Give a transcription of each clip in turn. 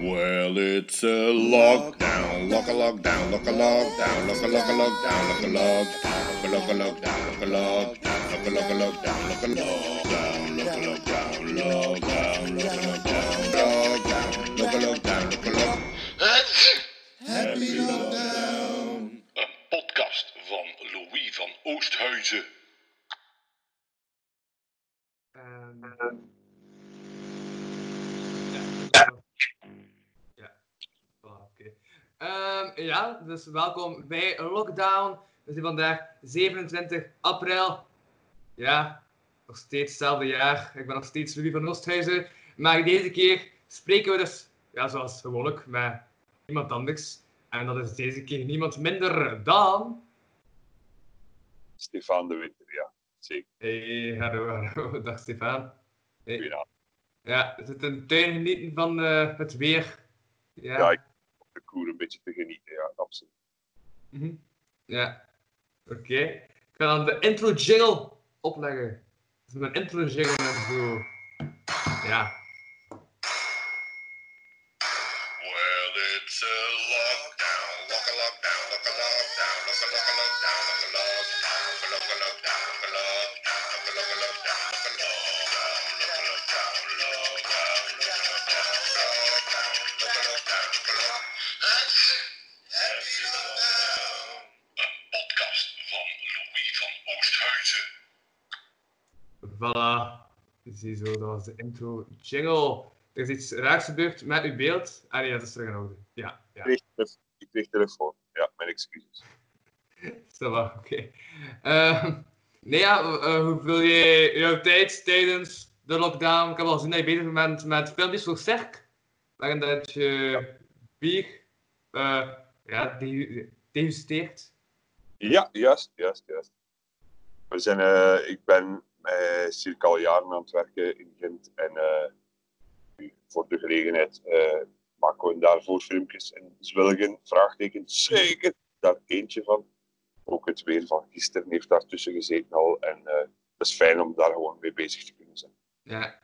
Well, it's a lockdown, lock a lockdown, lock a lockdown, lock a lock a lockdown, lock a lockdown, lock a lockdown, lock a lockdown, lock a lock a lockdown, lock a lockdown, lock a lockdown, lockdown, lock a lockdown, lockdown, lock a lockdown, lock a lock. Happy lockdown. Een podcast van Louis van Oosthuizen. Ehm, ja, dus welkom bij Lockdown. We zijn vandaag 27 april. Ja, nog steeds hetzelfde jaar. Ik ben nog steeds Louis van Oosthuizen. Maar deze keer spreken we dus, ja, zoals gewoonlijk, met iemand anders. En dat is deze keer niemand minder dan... Stefan de Winter, ja. Zeker. Hey, hallo, hallo. Dag Stefan. Hey. Ja, we zitten in de tuin genieten van eh, het weer. Ja. Ja, ik koer een beetje te genieten, ja, absoluut. Mhm. ja. Oké. Ik ga dan de intro jingle opleggen. Dus mijn intro jingle en zo. Ja. Een podcast van Louis van Oosthuizen. Voilà. Ziezo, dat was de intro jingle. Er is iets raars gebeurd met uw beeld. Ah nee, dat is terug in orde. Ja, ja. Ik kreeg, telefoon. Ja, mijn excuses. Va, oké. Eh, nee, ja, eh, hoe vul je jouw tijd tijdens de lockdown? Ik heb al gezien dat je bezig bent met filmpjes voor Cirque, waarin dat je bier eh, ja, de- degusteert. Ja, juist, juist, juist. We zijn, eh, ik ben eh, circa al jaren aan het werken in Gent. En eh, voor de gelegenheid maken we daarvoor filmpjes. En Zwilgen, vraagteken, zeker daar eentje van. Ook het weer van gisteren heeft daartussen gezeten al. En het is fijn om daar gewoon mee bezig te kunnen zijn. Ja,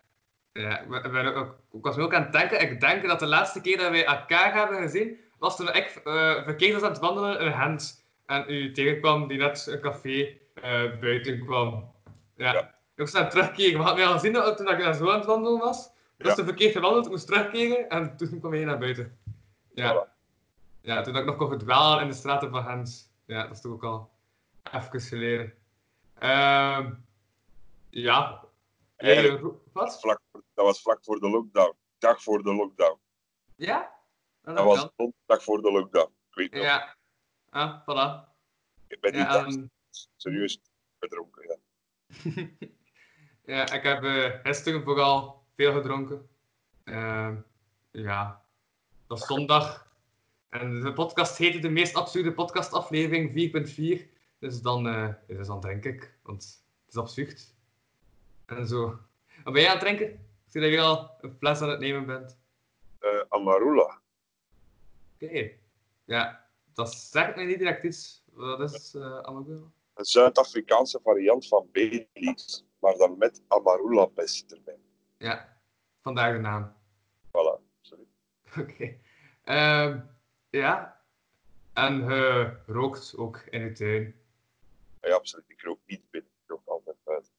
ja ik, ben- ben ook, ik was ook aan het denken. Ik denk dat de laatste keer dat wij elkaar hebben gezien, was toen ik eh, verkeerd was aan het wandelen in Gent. En u tegenkwam die net een café eh, buiten kwam. Ja. Ja. Ik moest het terugkeren. Maar had mij al gezien dat toen ik daar zo aan het wandelen was. Dus Ja. toen verkeerd gewandeld, ik moest terugkeren en toen kwam hij naar buiten. Ja. Voilà. ja, toen ik nog kon verdwalen in de straten van Gent. Ja, dat is toch ook al even geleden. Ehm ja. Eigenlijk- wat? Vlak, dat was vlak voor de lockdown. Dag voor de lockdown. Ja? Ah, Dat was de dag voor de lockdown. Ik weet nog. Ja. Ah, voilà. Ik ben Ja, dag ehm, serieus gedronken. Ja. ja, ik heb eh gisteren vooral veel gedronken. Ehm, ja, dat is zondag. En de podcast heette de meest absurde podcastaflevering 4.4. Dus dan eh, is het dan drink ik, want het is absurd. En zo. Wat ben jij aan het drinken? Ik zie dat je al een fles aan het nemen bent. Eh, Amarula. Oké. Ja, dat zegt me niet direct iets. Wat is uh, Amagura? Een Zuid-Afrikaanse variant van Baileys, maar dan met Amarula best erbij. Ja, vandaar de naam. Voilà. Sorry. Oké. Ehm, ja. En je rookt ook in de tuin. Ja, absoluut. Ik rook niet binnen. Ik rook altijd buiten.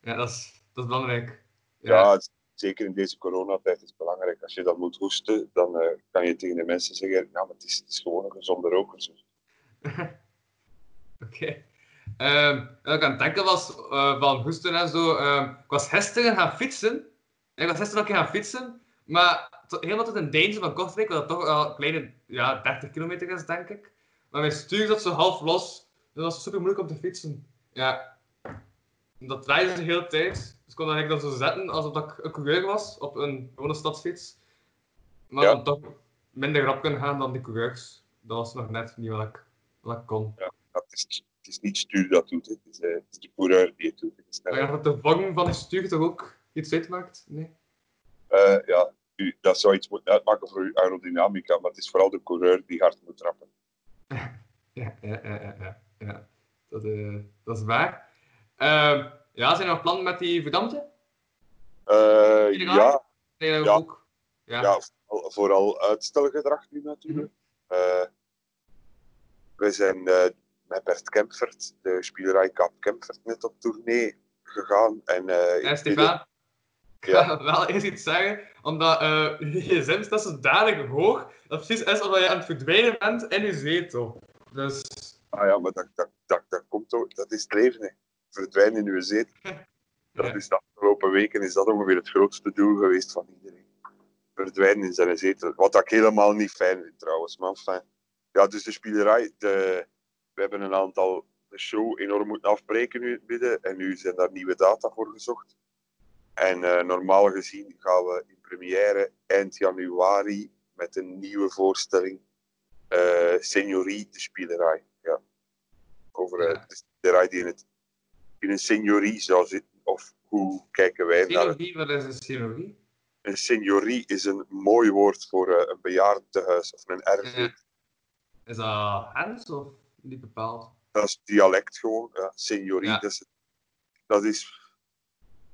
Ja, dat is, dat is belangrijk. Ja, het zeker in deze coronatijd is het belangrijk. Als je dan moet hoesten, dan eh, kan je tegen de mensen zeggen, ja, maar het is, gewoon een gezonde roker. Oké. Ehm, wat ik aan het denken was eh, van hoesten en zo. ehm, ik was gisteren gaan fietsen. Ik was gisteren ook gaan fietsen. Maar helemaal tot een Deense van Kortrijk, wat toch al een kleine ja, 30 kilometer is, denk ik. Maar mijn stuur zat zo half los. Dus dat was super moeilijk om te fietsen. Ja. Dat draaide de hele tijd. Dus ik kon dat eigenlijk dan zo zetten alsof dat ik een coureur was op een gewone stadsfiets. Maar Ja. dan toch minder rap kunnen gaan dan die coureurs. Dat was nog net niet wat ik, wat ik kon. Ja, het, is, het is niet stuur dat doet, het is, eh, het is de coureur die het doet. Het is, Maar ja, dat de vang van de stuur toch ook iets uitmaakt? Nee? Eh, ja, u- dat zou iets moeten uitmaken voor uw aerodynamica, maar het is vooral de coureur die hard moet trappen. Ja, ja, ja, ja. ja, ja. Dat, eh, dat is waar. Ehm, ja, zijn er nog plannen met die verdampte? Eh, ja, Nee, Ja. ook. Ja. ja, al- vooral uitstelgedrag nu natuurlijk. Eh, we zijn eh, met Bert Kempfert, de spielerij Kap Kempfert, net op tournee gegaan. En, Ja, ik Stefan, ik Ja. ga wel eerst iets zeggen, omdat eh je gsm staat zodanig hoog, dat precies is omdat je aan het verdwijnen bent in je zetel. Dus, Ah ja, maar dat, dat, dat, dat, komt ook, dat is het leven. Hè. Verdwijnen in uw zetel. Dat is de afgelopen weken is dat ongeveer het grootste doel geweest van iedereen. Verdwijnen in zijn zetel. Wat ik helemaal niet fijn vind trouwens. Maar enfin, ja, dus de spielerij. De, we hebben een aantal de show enorm moeten afbreken nu in het midden. En nu zijn daar nieuwe data voor gezocht. En eh, normaal gezien gaan we in première eind januari met een nieuwe voorstelling. eh Seniorie, de spielerij. Ja. Over eh, de spielerij die in, het, in een seniorie zou zitten. Of hoe kijken wij naar? Synologie, wat is een synologie? Een seniorie is een mooi woord voor eh, een bejaardentehuis of een. Ja. Is dat Hens of niet bepaald? Dat is dialect gewoon. Ja. Seniorie, Ja. Dat, is, dat is...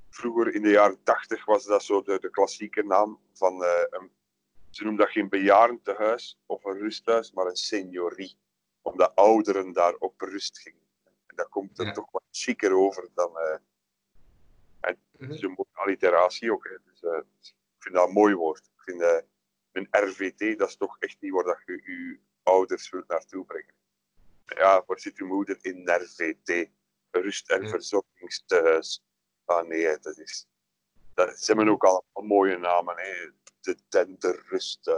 Vroeger in de jaren tachtig was dat zo de, de klassieke naam van eh, een... Ze noemden dat geen bejaardentehuis of een rusthuis, maar een seniorie. Omdat ouderen daar op rust gingen. En dat komt er Ja. toch wat chiquer over dan... eh, het Mhm. is een mooie alliteratie ook. Hè. Dus, ik vind dat een mooi woord. Ik vind eh, een RVT, dat is toch echt niet waar dat je je ouders wilt naartoe brengen. Ja, waar zit uw moeder in RVT? Rust- en Ja. verzorgingstehuis. Ah nee, dat is... Dat, ze hebben ook allemaal mooie namen. Hè. De tenderrust,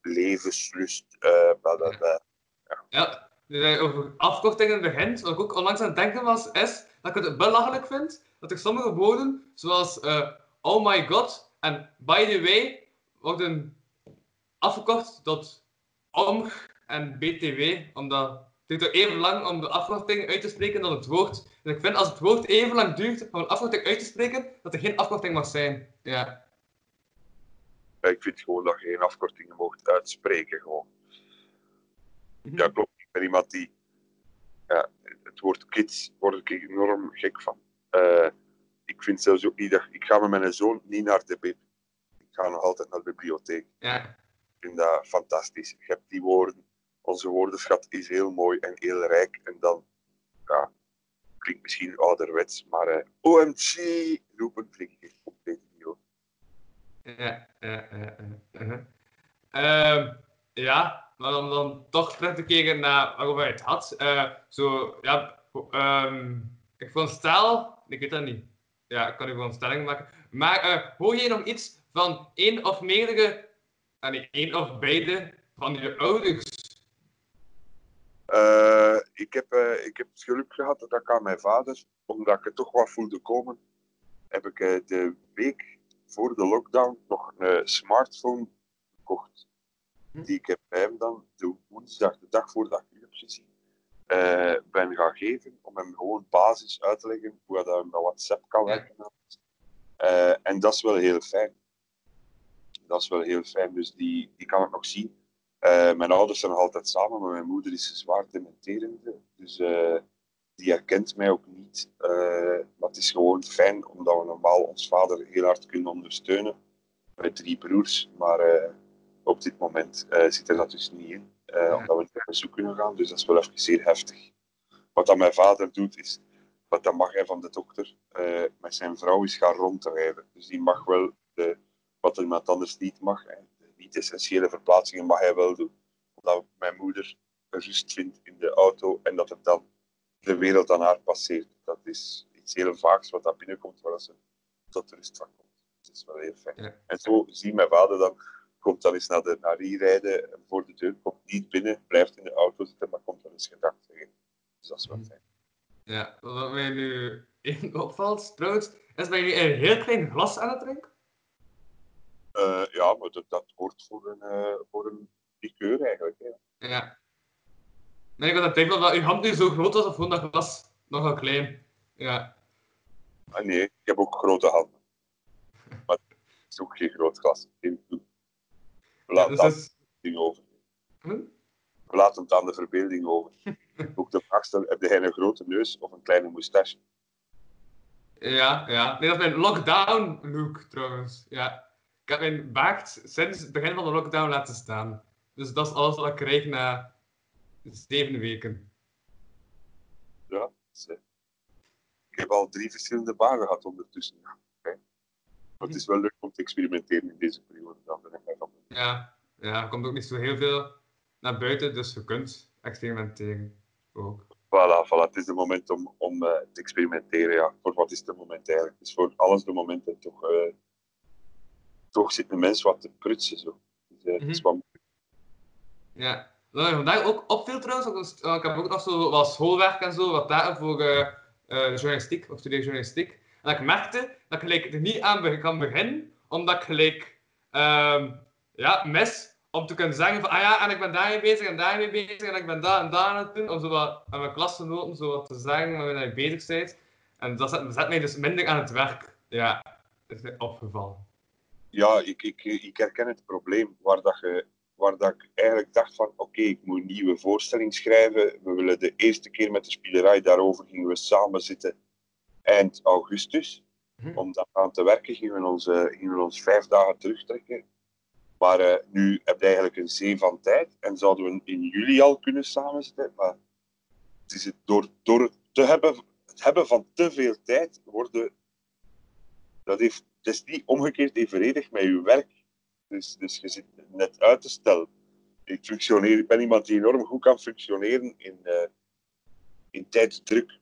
levenslust, bla, bla, bla. Ja, nu over afkortingen begint, wat ik ook onlangs aan het denken was, is dat ik het belachelijk vind dat er sommige woorden, zoals eh, oh my god en by the way, worden afgekort tot OMG en BTW, omdat het duurt even lang om de afkorting uit te spreken dan het woord. Ik vind als het woord even lang duurt om een afkorting uit te spreken, dat er geen afkorting mag zijn. Ja, Ik vind gewoon dat je geen afkortingen mocht uitspreken. Gewoon. Ja, klopt. Ben iemand die. Ja, het woord kids word ik enorm gek van. Eh, ik vind zelfs ook niet dat. Ik ga met mijn zoon niet naar de bib. Ik ga nog altijd naar de bibliotheek. Ja. Ik vind dat fantastisch. Je hebt die woorden. Onze woordenschat is heel mooi en heel rijk. En dan. Ja, klinkt misschien ouderwets, maar. eh, OMG roepen ik echt compleet niet hoor. Ja, ja, ja, ja. uh-huh. Ehm, ja, maar om dan toch terug te keren naar waarover je het had. eh, zo, ja, ehm, ik vond stel, ik weet dat niet. Ja, ik kan u gewoon stellingen maken. Maar eh, hoor je nog iets van één of meerdere, ah, nee, één of beide van je ouders? Eh, ik, heb, ik heb het geluk gehad dat ik aan mijn vader, omdat ik het toch wat voelde komen, heb ik de week voor de lockdown nog een smartphone gekocht. Die ik heb bij hem dan de woensdag, de dag voordat ik u heb gezien, ben gaan geven om hem gewoon basis uit te leggen hoe hij met WhatsApp kan werken. Eh, en dat is wel heel fijn. Dat is wel heel fijn, dus die, die kan ik nog zien. Eh, mijn ouders zijn nog altijd samen, maar mijn moeder is zwaar dementerende. Dus eh, die herkent mij ook niet. Maar het is gewoon fijn, omdat we normaal ons vader heel hard kunnen ondersteunen. Met drie broers, maar op dit moment eh, zit er dat dus niet in. eh, Ja. Omdat we niet op bezoek kunnen gaan, dus dat is wel even zeer heftig. Wat dat mijn vader doet, is, wat dat mag hij van de dokter, eh, met zijn vrouw is gaan rondrijden. Dus die mag wel, de, wat iemand anders niet mag, hè, de niet-essentiële verplaatsingen mag hij wel doen. Omdat mijn moeder rust vindt in de auto en dat het dan de wereld aan haar passeert. Dat is iets heel vaags wat daar binnenkomt, waar ze tot rust van komt. Dat is wel heel fijn. Ja. En zo zie mijn vader dan, komt dan eens naar de naar hier rijden, voor de deur, komt niet binnen, blijft in de auto zitten, maar komt dan eens gedag zeggen. Dus dat is wel fijn. Ja, wat mij nu opvalt, trouwens, is dat je nu een heel klein glas aan het drinken? Eh, ja, maar dat, dat hoort voor een, eh voor een liqueur eigenlijk. Hè. Ja. Nee, ik aan het of dat uw hand nu zo groot was of gewoon dat glas nogal klein. Ja. Ah, nee, ik heb ook grote handen. Maar het is ook geen groot glas. Geen. Laat dus dat dat is... ding over. Hm? Laat het aan de verbeelding over. ook de stellen, heb jij een grote neus of een kleine moustache? Ja, ja. Nee, dat is mijn lockdown look trouwens. Ja. Ik heb mijn baard sinds het begin van de lockdown laten staan. Dus dat is alles wat ik krijg na zeven weken. Ja, eh, ik heb al drie verschillende banen gehad ondertussen. Ja. Maar het is wel leuk om te experimenteren in deze periode. Dan ben ik. Ja, ja, er komt ook niet zo heel veel naar buiten, dus je kunt experimenteren. Ook. Voilà, voilà, het is het moment om, om eh, te experimenteren. Ja. Voor wat is het moment eigenlijk? Is voor alles de moment en toch, eh, toch zit een mens wat te prutsen. Zo. Dus, eh, het is Mhm. wat Ja. Wat vandaag ook opviel trouwens, ik heb ook nog zo wat schoolwerk en zo, wat dagen voor journalistiek, of studie journalistiek. En dat ik merkte dat ik gelijk er niet aan kan beginnen, omdat ik gelijk ehm, ja, mis om te kunnen zeggen van, ah ja, en ik ben daarmee bezig en daarmee bezig en ik ben daar en daar aan het doen, om zo wat aan mijn klasgenoten zo wat te zeggen waarmee je bezig bent. En dat zet, zet mij dus minder aan het werk. Ja, is mij opgevallen. ja, ik, ik, ik herken het probleem waar, dat je, waar dat ik eigenlijk dacht van oké, ik moet een nieuwe voorstelling schrijven. We willen de eerste keer met de spielerij daarover gingen we samen zitten eind augustus. Mhm. Om daar aan te werken gingen we ons, eh, gingen we ons vijf dagen terugtrekken. Maar eh, nu heb je eigenlijk een zee van tijd en zouden we in juli al kunnen samenzitten. Maar het is het, door, door het, te hebben, het hebben van te veel tijd worden dat heeft, het is niet omgekeerd evenredig met je werk. Dus, dus je zit net uit te stellen. Ik, functioneer, ik ben iemand die enorm goed kan functioneren in, eh, in tijdsdruk.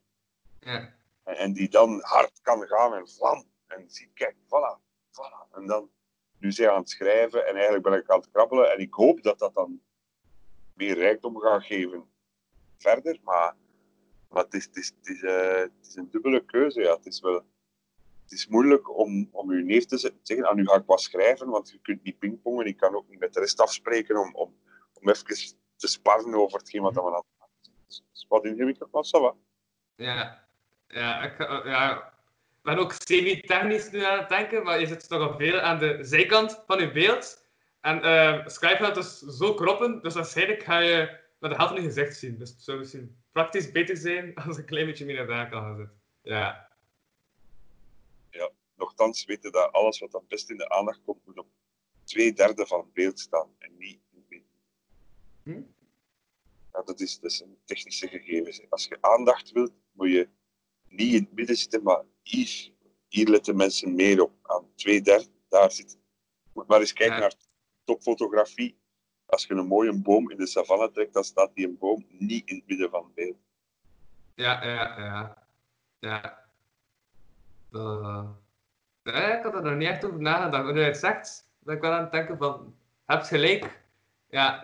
Ja. En, en die dan hard kan gaan en vlam. En zie, kijk, voilà, voilà. En dan, nu zijn aan het schrijven en eigenlijk ben ik aan het krabbelen. En ik hoop dat dat dan meer rijkdom gaat geven verder. Maar, maar het, is, eh, een dubbele keuze. Ja. Het is wel het is moeilijk om, om je neef te ze- zeggen, ah, nu ga ik wat schrijven, want je kunt niet pingpongen. Ik kan ook niet met de rest afspreken om, om, om even te sparren over hetgeen wat we aan het het is wat ingewikkeld, ça va. Ja, ja, ik, eh, ja, ben ook semi-technisch nu aan het denken, maar je zit nogal veel aan de zijkant van je beeld. En eh Skype gaat dus zo kroppen, dus waarschijnlijk ga je met de helft van je gezicht zien. Dus het zou misschien praktisch beter zijn als een klein beetje meer naar daar kan gaan zitten. Ja, Nochtans weten dat alles wat dan best in de aandacht komt, moet op twee derde van het beeld staan en niet in het midden. Hm? Ja, dat, is, dat is een technische gegeven. Als je aandacht wilt, moet je niet in het midden zitten, maar hier. Hier letten mensen meer op. Aan twee derde, daar zit. Moet maar eens kijken Ja. naar topfotografie. Als je een mooie boom in de savanne trekt, dan staat die een boom niet in het midden van het beeld. ja, ja, ja. Ja. Eh, ja, ik had er nog niet echt over nagedacht. Maar nu je het zegt, ben ik wel aan het denken van, heb gelijk. Ja,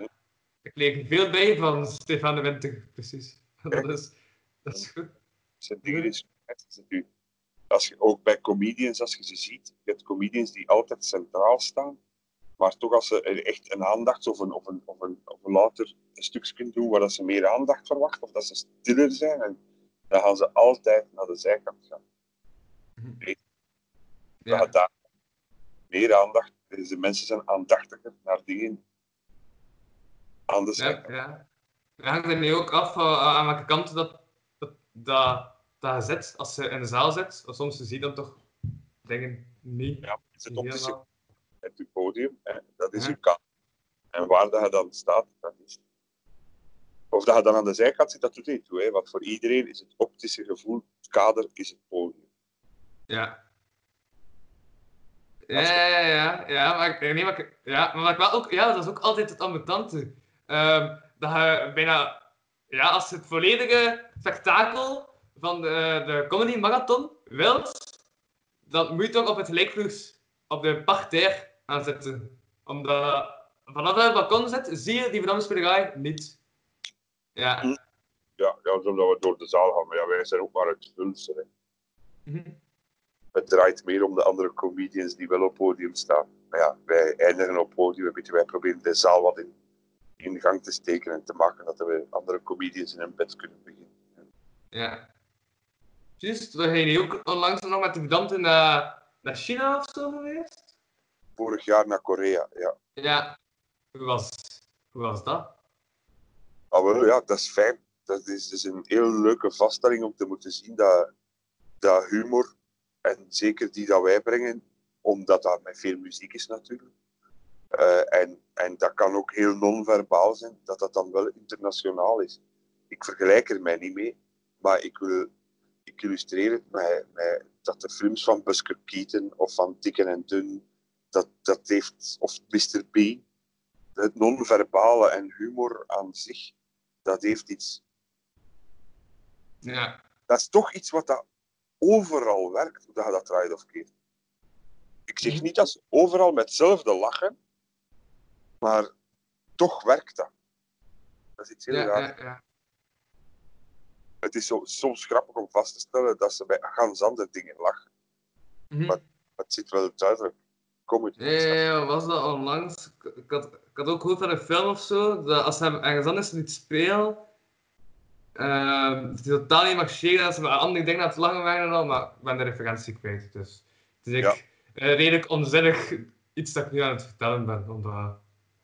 ik leer er veel bij van Stefan de Winter, precies. Dat is, dat is goed. zijn dingen in het is natuurlijk- als je ook bij comedians, als je ze ziet, je hebt comedians die altijd centraal staan, maar toch als ze echt een aandacht of een, of een, of een, of een later een stukje doen waar dat ze meer aandacht verwachten, of dat ze stiller zijn, en dan gaan ze altijd naar de zijkant gaan. Dan Ja. gaat daar meer aandacht, dus de mensen zijn aandachtiger naar dingen aan de Ja, zijkant. ja. Het hangt er nu ook af uh, aan welke kant dat, dat, dat, je zit. Als je in de zaal zit, of soms zie je dan toch dingen niet. Ja, het zit op de helemaal. het je podium, hè, dat is Ja. je kant. En waar dat je dan staat, dat is. Of dat je dan aan de zijkant zit, dat doet niet toe. Hè, want voor iedereen is het optische gevoel, het kader is het podium. Ja. Ja, ja, ja, ja, maar, nee, maar, ja, maar ik wel ook, ja, dat is ook altijd het ambetante. Ehm, dat je bijna, ja, als je het volledige spektakel van de, de comedy marathon wilt, dan moet je toch op het gelijkvloers, op de parterre gaan zitten. Omdat vanaf het balkon zit, zie je die verdamde spelerij niet. Ja. Ja, ja, zodat we door de zaal gaan. Maar ja, wij zijn ook maar het vulsel. hè. Mhm. Het draait meer om de andere comedians die wel op podium staan. Maar ja, wij eindigen op podium. Weet je, wij proberen de zaal wat in, in gang te steken en te maken dat we andere comedians in een bed kunnen beginnen. Ja. Juist, we zijn hier ook onlangs nog met de verdamte naar, naar China of zo geweest. Vorig jaar naar Korea, ja. Ja. Hoe was, hoe was dat? Ah, wel, ja, dat is fijn. Dat is, dus een heel leuke vaststelling om te moeten zien dat, dat humor, en zeker die dat wij brengen, omdat dat met veel muziek is natuurlijk. Eh, en, en dat kan ook heel non-verbaal zijn, dat dat dan wel internationaal is. Ik vergelijk er mij niet mee, maar ik wil ik illustreer het met, met dat de films van Busker Keaton of van Dicken en Dun, dat, dat heeft, of Mr. B, het non-verbale en humor aan zich, dat heeft iets. Ja. Dat is toch iets wat dat overal werkt, hoe dat je dat draait of keert. Ik zeg niet dat ze overal met hetzelfde lachen, maar toch werkt dat. Dat is iets heel Ja, raars. ja, ja. Het is zo, soms grappig om vast te stellen dat ze bij ganz andere dingen lachen. Mhm. Maar- Het zit wel duidelijk. Comedy. Ja, ja, ja, was dat onlangs? Ik, ik had, ik had ook gehoord van een film of zo, dat als hij ergens anders niet speelt, ehm, dat hij totaal niet mag sharen, dat ze met andere dingen aan het lachen waren en al, maar ik ben de referentie kwijt. Dus het is Ja. ik, eh, redelijk onzinnig iets dat ik nu aan het vertellen ben. Omdat,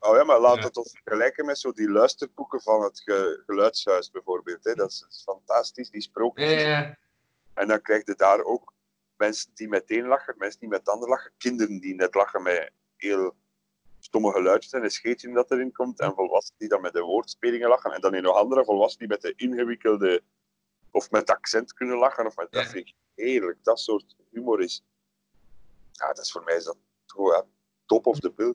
Oh ja, maar laat Ja. het ons vergelijken met zo die luisterboeken van het ge- geluidshuis bijvoorbeeld. Hè. Dat is fantastisch, die sprookjes. ja, En dan krijg je daar ook mensen die meteen lachen, mensen die met het ander lachen, kinderen die net lachen met heel stomme geluidjes en een scheetje dat erin komt, en volwassenen die dan met de woordspelingen lachen, en dan in nog andere volwassenen die met de ingewikkelde, of met accent kunnen lachen, of met, dat vind ik heerlijk. Dat soort humor is, ja, dat is voor mij is dat gewoon ja, top of the bill.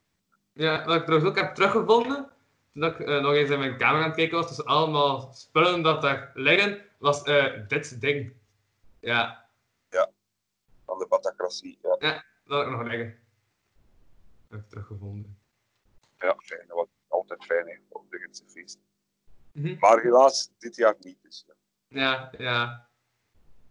Ja, wat ik trouwens ook heb teruggevonden, toen ik eh, nog eens in mijn kamer aan het kijken was, dus allemaal spullen dat daar liggen, was eh, dit ding. Ja, van de batacratie. Ja, dat had ik nog liggen. Heb ik teruggevonden. ja fijn, dat was altijd fijn hè, op de Gentse feest. Mhm. Maar helaas, dit jaar niet. Dus, ja. Ja, ja.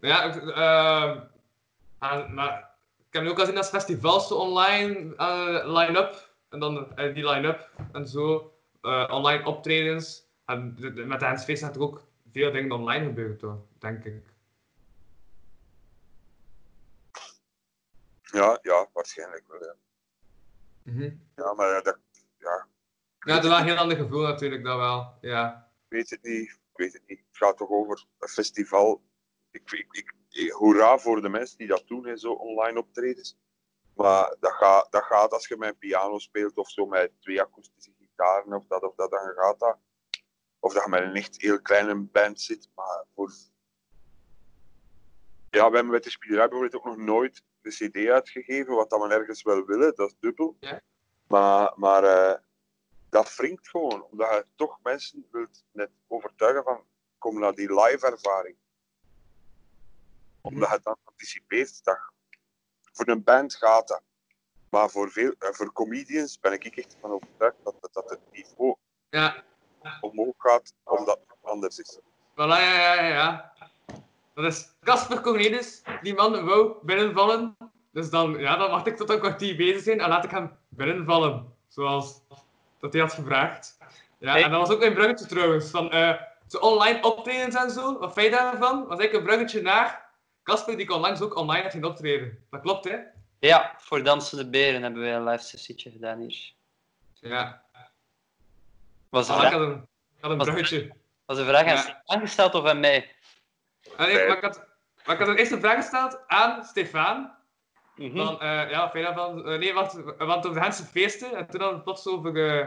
Ja, ik, ehm, maar ik heb nu ook al gezien dat festivals online eh, line-up. En dan eh, die line-up en zo. eh, online optredens. En met de Hensfeest zijn er ook veel dingen online gebeurd, hoor, denk ik. Ja, ja, waarschijnlijk wel. Ja, Mhm. ja maar ja, dat, ja, Ja, het is wel een heel ander gevoel natuurlijk, dat wel. Ja. ik weet het niet. Ik weet het niet. Het gaat toch over een festival. Ik, ik, ik, ik- hoera voor de mensen die dat doen, hè, zo online optredens. Maar dat gaat, dat gaat als je met een piano speelt of zo met twee akoestische gitaren of dat of dat, dan gaat dat. Of dat je met een echt heel kleine band zit. Maar voor... Ja, we hebben met de spielerij bijvoorbeeld ook nog nooit de CD uitgegeven, wat dat we ergens wel willen, dat is dubbel. Ja. Maar, maar eh, dat wringt gewoon, omdat je toch mensen wilt net overtuigen van kom naar die live ervaring. Omdat je dan anticipeert dat voor een band gaat dat. Maar voor, veel, eh, voor comedians ben ik echt van overtuigd dat, dat, dat het niveau Ja, omhoog gaat, omdat het anders is. voilà, ja, ja, ja, ja. Dat is Casper Cornelis. Die man wou binnenvallen. Dus dan, ja, dan wacht ik tot een kwartier bezig zijn en laat ik hem binnenvallen. Zoals dat hij had gevraagd. Ja, Hey. en dat was ook mijn bruggetje trouwens. Van, eh, zo online optredens en zo. Wat vind je daarvan? Was eigenlijk een bruggetje naar Casper, die kon langs ook online had ging optreden. Dat klopt, hè? Ja, voor Dansende Beren hebben wij een live sessietje gedaan hier. Ja. Was Ah, ik had een, had een Was- bruggetje. was de vraag aan Ja. Stefan gesteld of aan mij? Ah, nee, maar, ik had, maar ik had een eerste vraag gesteld aan Stefan. Mhm. Van, eh, ja, vind daarvan? Eh, nee, wacht, want over de Hense feesten, en toen hadden we het plots over, eh,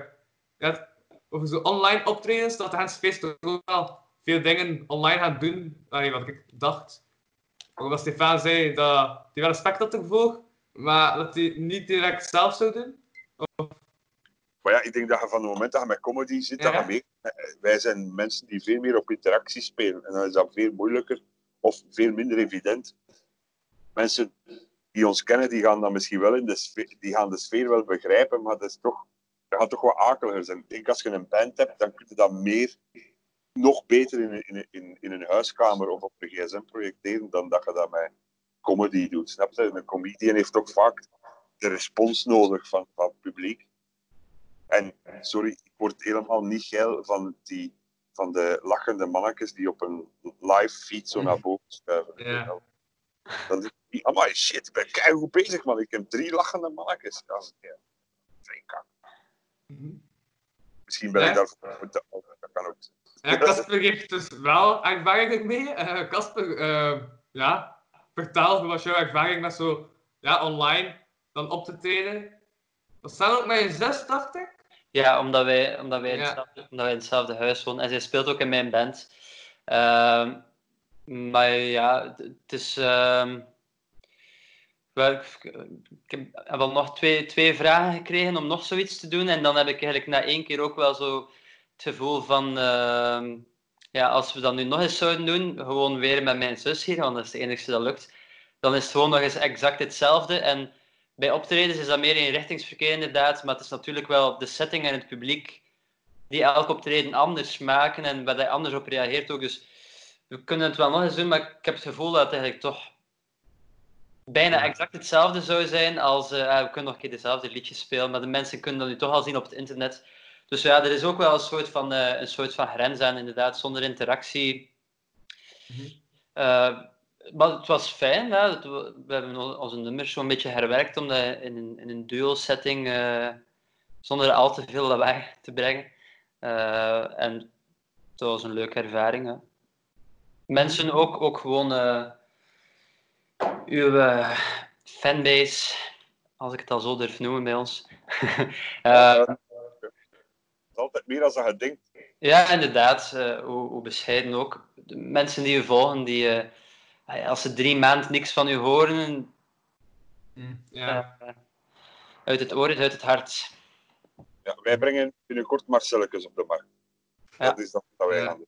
ja, over zo online optredens, dat de Hense feesten ook wel veel dingen online gaan doen, Allee, wat ik dacht. Ook wat Stefan zei, dat hij wel respect had ervoor, maar dat hij niet direct zelf zou doen. Maar ja, ik denk dat je van het moment dat je met comedy zit, dat Ja. je mee, eh, wij zijn mensen die veel meer op interactie spelen. En dan is dat veel moeilijker of veel minder evident. Mensen die ons kennen, die gaan dan misschien wel in de sfeer, die gaan de sfeer wel begrijpen, maar dat is toch, dat gaat toch wat akeliger zijn. Ik denk als je een band hebt, dan kun je dat meer, nog beter in, een- in, in, in een huiskamer of op een gsm projecteren dan dat je dat met comedy doet. Snap je? Een comedian heeft ook vaak de respons nodig van, van het publiek. En sorry, ik word helemaal niet geil van, die, van de lachende mannetjes die op een live feed zo naar boven schuiven. Ja. Dan denk ik, amai shit, ik ben keihard bezig man. Ik heb drie lachende mannetjes. Ja, ja. Vreemd. Mhm. Misschien ben Ja. ik daarvoor te oud. Dat kan ook. Ja, Casper heeft dus wel ervaring ermee. Eh, Casper, eh, ja, vertel, hoe was jouw ervaring met zo, ja, online, dan op te treden. Dat samen ook met je zus, dacht ik. Ja, omdat wij, omdat, wij in hetzelfde, omdat wij in hetzelfde huis wonen. En zij speelt ook in mijn band. Ehm, maar ja, het- is... wel, ik, ik heb wel nog twee, twee vragen gekregen om nog zoiets te doen. En dan heb ik eigenlijk na één keer ook wel zo het gevoel van... ehm, ja, als we dat nu nog eens zouden doen, gewoon weer met mijn zus hier, want dat is de enige dat lukt, dan is het gewoon nog eens exact hetzelfde. En bij optredens is dat meer in richtingsverkeer inderdaad, maar het is natuurlijk wel de setting en het publiek die elk optreden anders maken en waar hij anders op reageert ook. Dus we kunnen het wel nog eens doen, maar ik heb het gevoel dat het eigenlijk toch bijna exact hetzelfde zou zijn als eh, ah, we kunnen nog een keer dezelfde liedjes spelen, maar de mensen kunnen dat nu toch al zien op het internet. Dus ja, er is ook wel een soort van, eh, een soort van grens aan, inderdaad, zonder interactie. Mhm. Eh, maar het was fijn, hè. We hebben on- onze nummers zo'n beetje herwerkt om dat in een, in een duo-setting eh, zonder al te veel lawaai te brengen. En het was een leuke ervaring. Hè. Mensen ook, ook gewoon uw fanbase, als ik het al zo durf noemen bij ons. Altijd meer als dat je denkt. Ja, inderdaad. eh, hoe, hoe bescheiden ook. De mensen die u volgen, die, eh, als ze drie maanden niks van u horen, Mm, Ja. eh, uit het oor is uit het hart. Ja, wij brengen binnenkort Marcelletjes op de markt. Ja. Dat is dat wat wij Ja. gaan doen.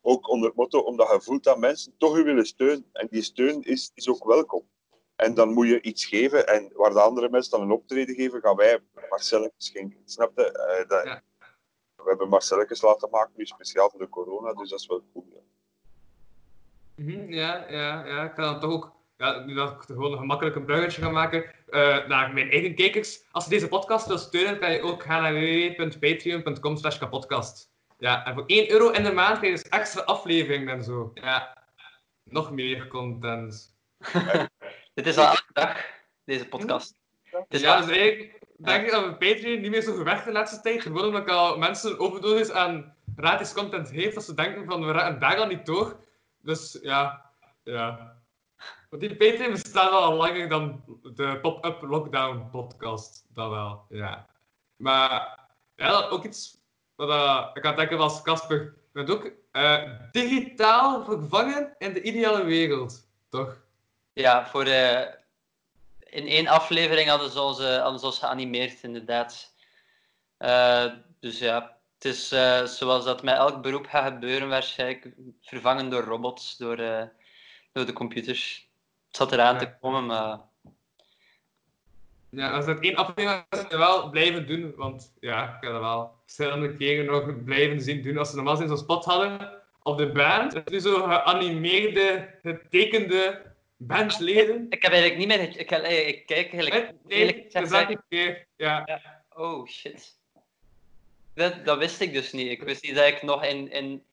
Ook onder het motto, omdat je voelt dat mensen toch u willen steunen. En die steun is, is ook welkom. En dan moet je iets geven. En waar de andere mensen dan een optreden geven, gaan wij Marcelletjes schenken. Snap je? Eh, dat, Ja. We hebben Marcelletjes laten maken, nu speciaal voor de corona. Dus dat is wel cool. Ja. Mhm, ja, ja, ja. Ik kan dan toch ook, ja, nu dat ik gewoon een gemakkelijk een bruggetje ga maken, eh, naar mijn eigen kijkers. Als je deze podcast wil steunen, kan je ook gaan naar www.patreon.com slash kapodcast. Ja, en voor 1 euro in de maand krijg je dus extra afleveringen en zo. Ja, nog meer content. Dit is al elke dag, deze podcast. Is ja, dus eigenlijk denk ik dat mijn Patreon niet meer zo gewerkt de laatste tijd. Gewoon omdat al mensen overdosis aan gratis content heeft, dat ze denken van, we raken daar al niet door. Dus ja, ja. Want die Patreon bestaat al langer dan de pop-up lockdown podcast. Dat wel, ja. Maar ja, ook iets wat eh, ik aan het denken was, Casper, bent ook eh, digitaal vervangen in de ideale wereld, toch? Ja, voor, eh, in één aflevering hadden ze ons, eh, hadden ze ons geanimeerd, inderdaad. Eh, dus ja, het is eh, zoals dat met elk beroep gaat gebeuren, waarschijnlijk vervangen door robots, door, door de computers. Het zat eraan te komen, maar Ja, als dat één aflevering zou je wel blijven doen, want ja, ik heb dat wel verschillende keren nog blijven zien doen. Als ze normaal in zo'n spot hadden op de band, het is nu zo geanimeerde, getekende bandleden. ik heb eigenlijk niet meer... ge- Ik, eh, ik kijk eigenlijk... Nee, dat is keer. Ja. Oh, shit. Dat, dat wist ik dus niet. Ik wist niet dat ik nog in, in,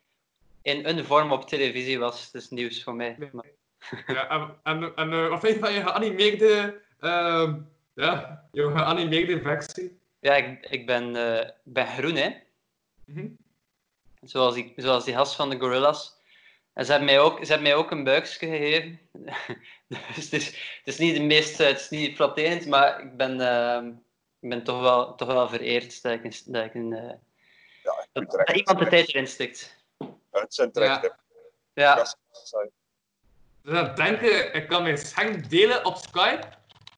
in een vorm op televisie was. Het is nieuws voor mij. Nee. Ja en en, en wat vind je van je geanimeerde, ehm, ja, je geanimeerde versie? Ja, ik, ik ben, eh, ik ben groen, hè. Mhm. Zoals die, zoals die gast van de Gorillas. En ze hebben mij ook, ze hebben mij ook een buikje gegeven. dus het is, het is niet de meest, eh, het is niet flatterend, maar ik ben, ehm, ik ben toch, wel, toch wel vereerd dat ik een, dat, ik een, eh, Ja, ik dat, vind het dat iemand de tijd erin stikt. Het zijn terecht. Ja. Ja, Gast zijn. Dus aan het denken, ik kan mijn scherm delen op Skype.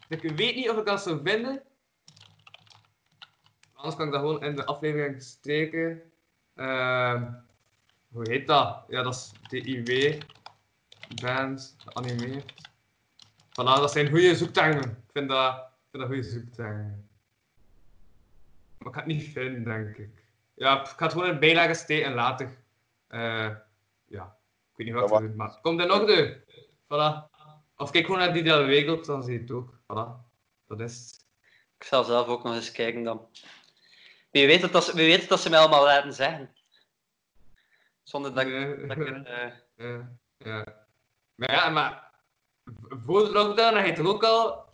Ik weet niet of ik dat zou vinden. Anders kan ik dat gewoon in de aflevering steken. Ehm, hoe heet dat? Ja, dat is DIW. Band, geanimeerd. Voilà, dat zijn goede zoektermen. Ik vind dat, ik vind dat goede zoektermen. Maar ik ga het niet vinden, denk ik. Ja, ik ga het gewoon in bijlage steken later. Eh, ja, ik weet niet wat Ja, ik ga doen, maar komt in orde. Voilà. Of kijk gewoon naar die ideale wereld, dan zie je het ook. Voilà. Dat is het. ik zal zelf ook nog eens kijken dan. Wie weet dat, dat, ze- wie weet dat ze mij allemaal laten zeggen. Zonder dat ik, dat ik er, eh, Ja. Maar ja, maar voor de lockdown heb je toch ook al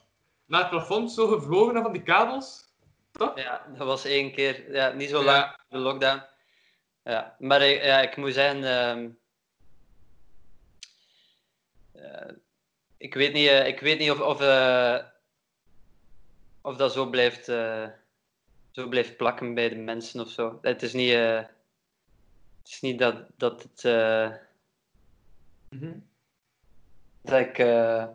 naar het plafond zo gevlogen van die kabels? Toch? Ja, dat was één keer. Ja, niet zo Ja. lang, de lockdown. Ja, maar ik- ja, ik moet zeggen... ehm, eh, ik weet niet, eh, ik weet niet of... of of dat zo blijft, zo blijft plakken bij de mensen of zo. Het is niet, het is niet dat, dat het. eh, Mhm. dat ik eh,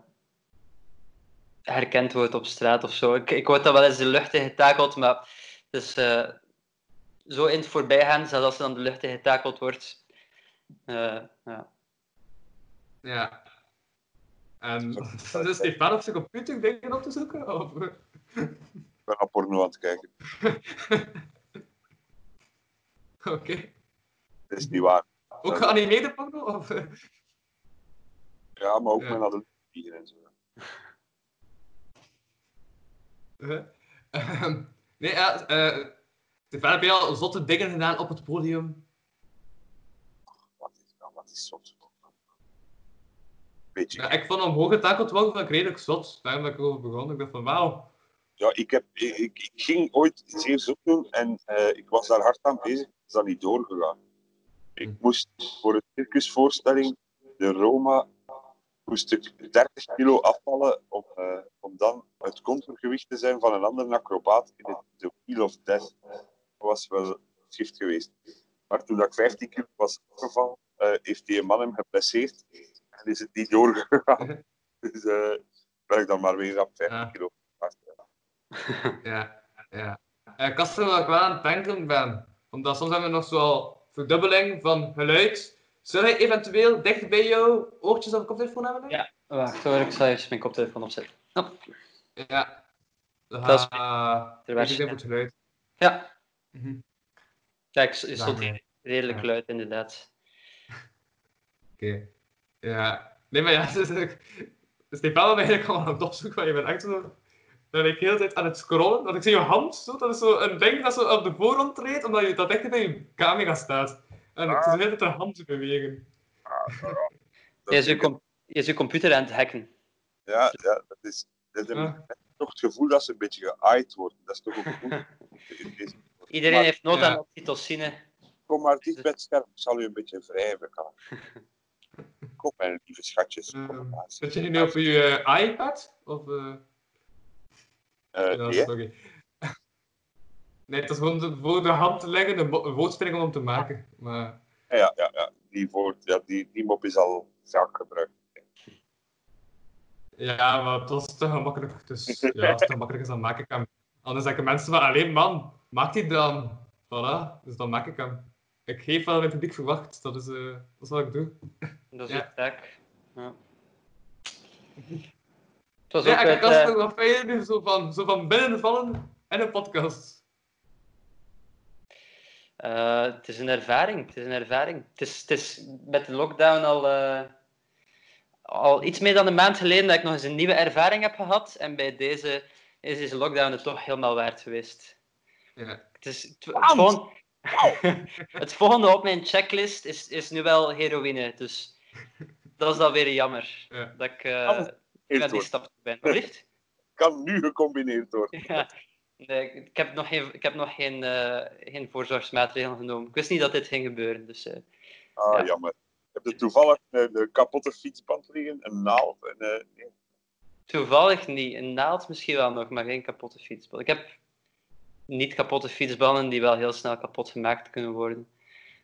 herkend word op straat of zo. Ik, ik word dan wel eens de lucht in getakeld, maar het is eh, zo in het voorbijgaan, zelfs als er dan de lucht in getakeld wordt. eh, ja. Ja. En dus Stefan op zijn computer dingen op te zoeken? Of... Ik ben naar porno aan het kijken. Oké. Dat is niet waar. Ook geanimeerde porno? Of... Ja, maar ook Ja. met adult vliegen en zo. Ehm, nee, ja. Stefan, heb je al zotte dingen gedaan op het podium? Wat is, wat is zot? Beetje. Ja, ik vond omhoog getakeld worden van redelijk zot. Daarom dat ik erover begon. Ik dacht van, wauw. Ja, ik, heb, ik, ik, ik ging ooit zeer zoek doen en eh, ik was daar hard aan bezig. Is dat niet doorgegaan. Ik moest voor een circusvoorstelling, de Roma, moest ik 30 kilo afvallen om, eh, om dan het contergewicht te zijn van een andere acrobaat in het The Wheel of Death. Dat was wel schift geweest. Maar toen dat ik 15 kilo was afgevallen, eh, heeft die man hem geblesseerd en is het niet doorgegaan. dus eh, ben ik dan maar weer op 50 Ja. kilo. Ja, ja. Eh, Ik was er wel aan het denken ben. Omdat soms hebben we nog zo'n verdubbeling van geluid. Zou je eventueel dicht bij jou oortjes of koptelefoon hebben? Ja. Wacht hoor, ik zal even mijn koptelefoon opzetten. Hop. Ja. Dat is- er voor het geluid. Ja, Mhm. ja ik is tot Daarmee. redelijk Ja. luid inderdaad. Oké. Ja. Nee, maar ja, het is ook... Stefan eigenlijk al aan het opzoeken, want je bent echt zo... Dan ben ik de hele tijd aan het scrollen, want ik zie je hand zo, dat is zo een ding dat zo op de voorgrond treedt, omdat je dat echt bij je camera staat. En ik zie de hele tijd de hand bewegen. Je is je, com- je is je computer aan het hacken. Ja, ja, dat is. Dat heb Ja. ik toch het gevoel dat ze een beetje geaaid worden. Dat is toch ook goed. Iedereen Maar- heeft nood ja. aan oxytocine. Kom maar dicht bij het scherm, ik zal u een beetje wrijven. Kan. Kom, mijn lieve schatjes. Kom maar. Zit je nu op je iPad? Of, eh, Eh, ja, nee, sorry. Nee, het is gewoon de- voor de hand te leggen, een, woordspeling om te maken. Maar, ja, ja, ja. Die, voor, ja, die, die mop is al vaak gebruikt. ja, maar het was te gemakkelijk. Dus ja, als het te gemakkelijk is, dan maak ik hem. Anders denken mensen van, alleen man, maak die dan. Voilà, dus dan maak ik hem. Ik geef wat mijn publiek verwacht, dat is, eh, dat is wat ik doe. Dat is Ja. taak. Ja. Het was Ja, ook ik het, fijn nu zo van, zo van binnenvallen en een podcast. eh, het is een ervaring. Het is een ervaring. Het is, het is met de lockdown al, eh, al iets meer dan een maand geleden dat ik nog eens een nieuwe ervaring heb gehad. En bij deze is deze lockdown het toch helemaal waard geweest. Ja. Het, is, het, het, volgende, het volgende op mijn checklist is, is nu wel heroïne. Dus dat is dan weer jammer. Ja. Dat ik uh, Eerst die stap ben. Wellicht? Kan nu gecombineerd worden. Ja. Nee, ik heb nog geen, ik heb nog geen, eh, geen voorzorgsmaatregelen genomen. Ik wist niet dat dit ging gebeuren. Dus, eh, Ah, Ja. jammer. Heb je toevallig een, een kapotte fietsband liggen, een naald? En, eh, nee. toevallig niet. Een naald misschien wel nog, maar geen kapotte fietsband. Ik heb niet kapotte fietsbanden die wel heel snel kapot gemaakt kunnen worden.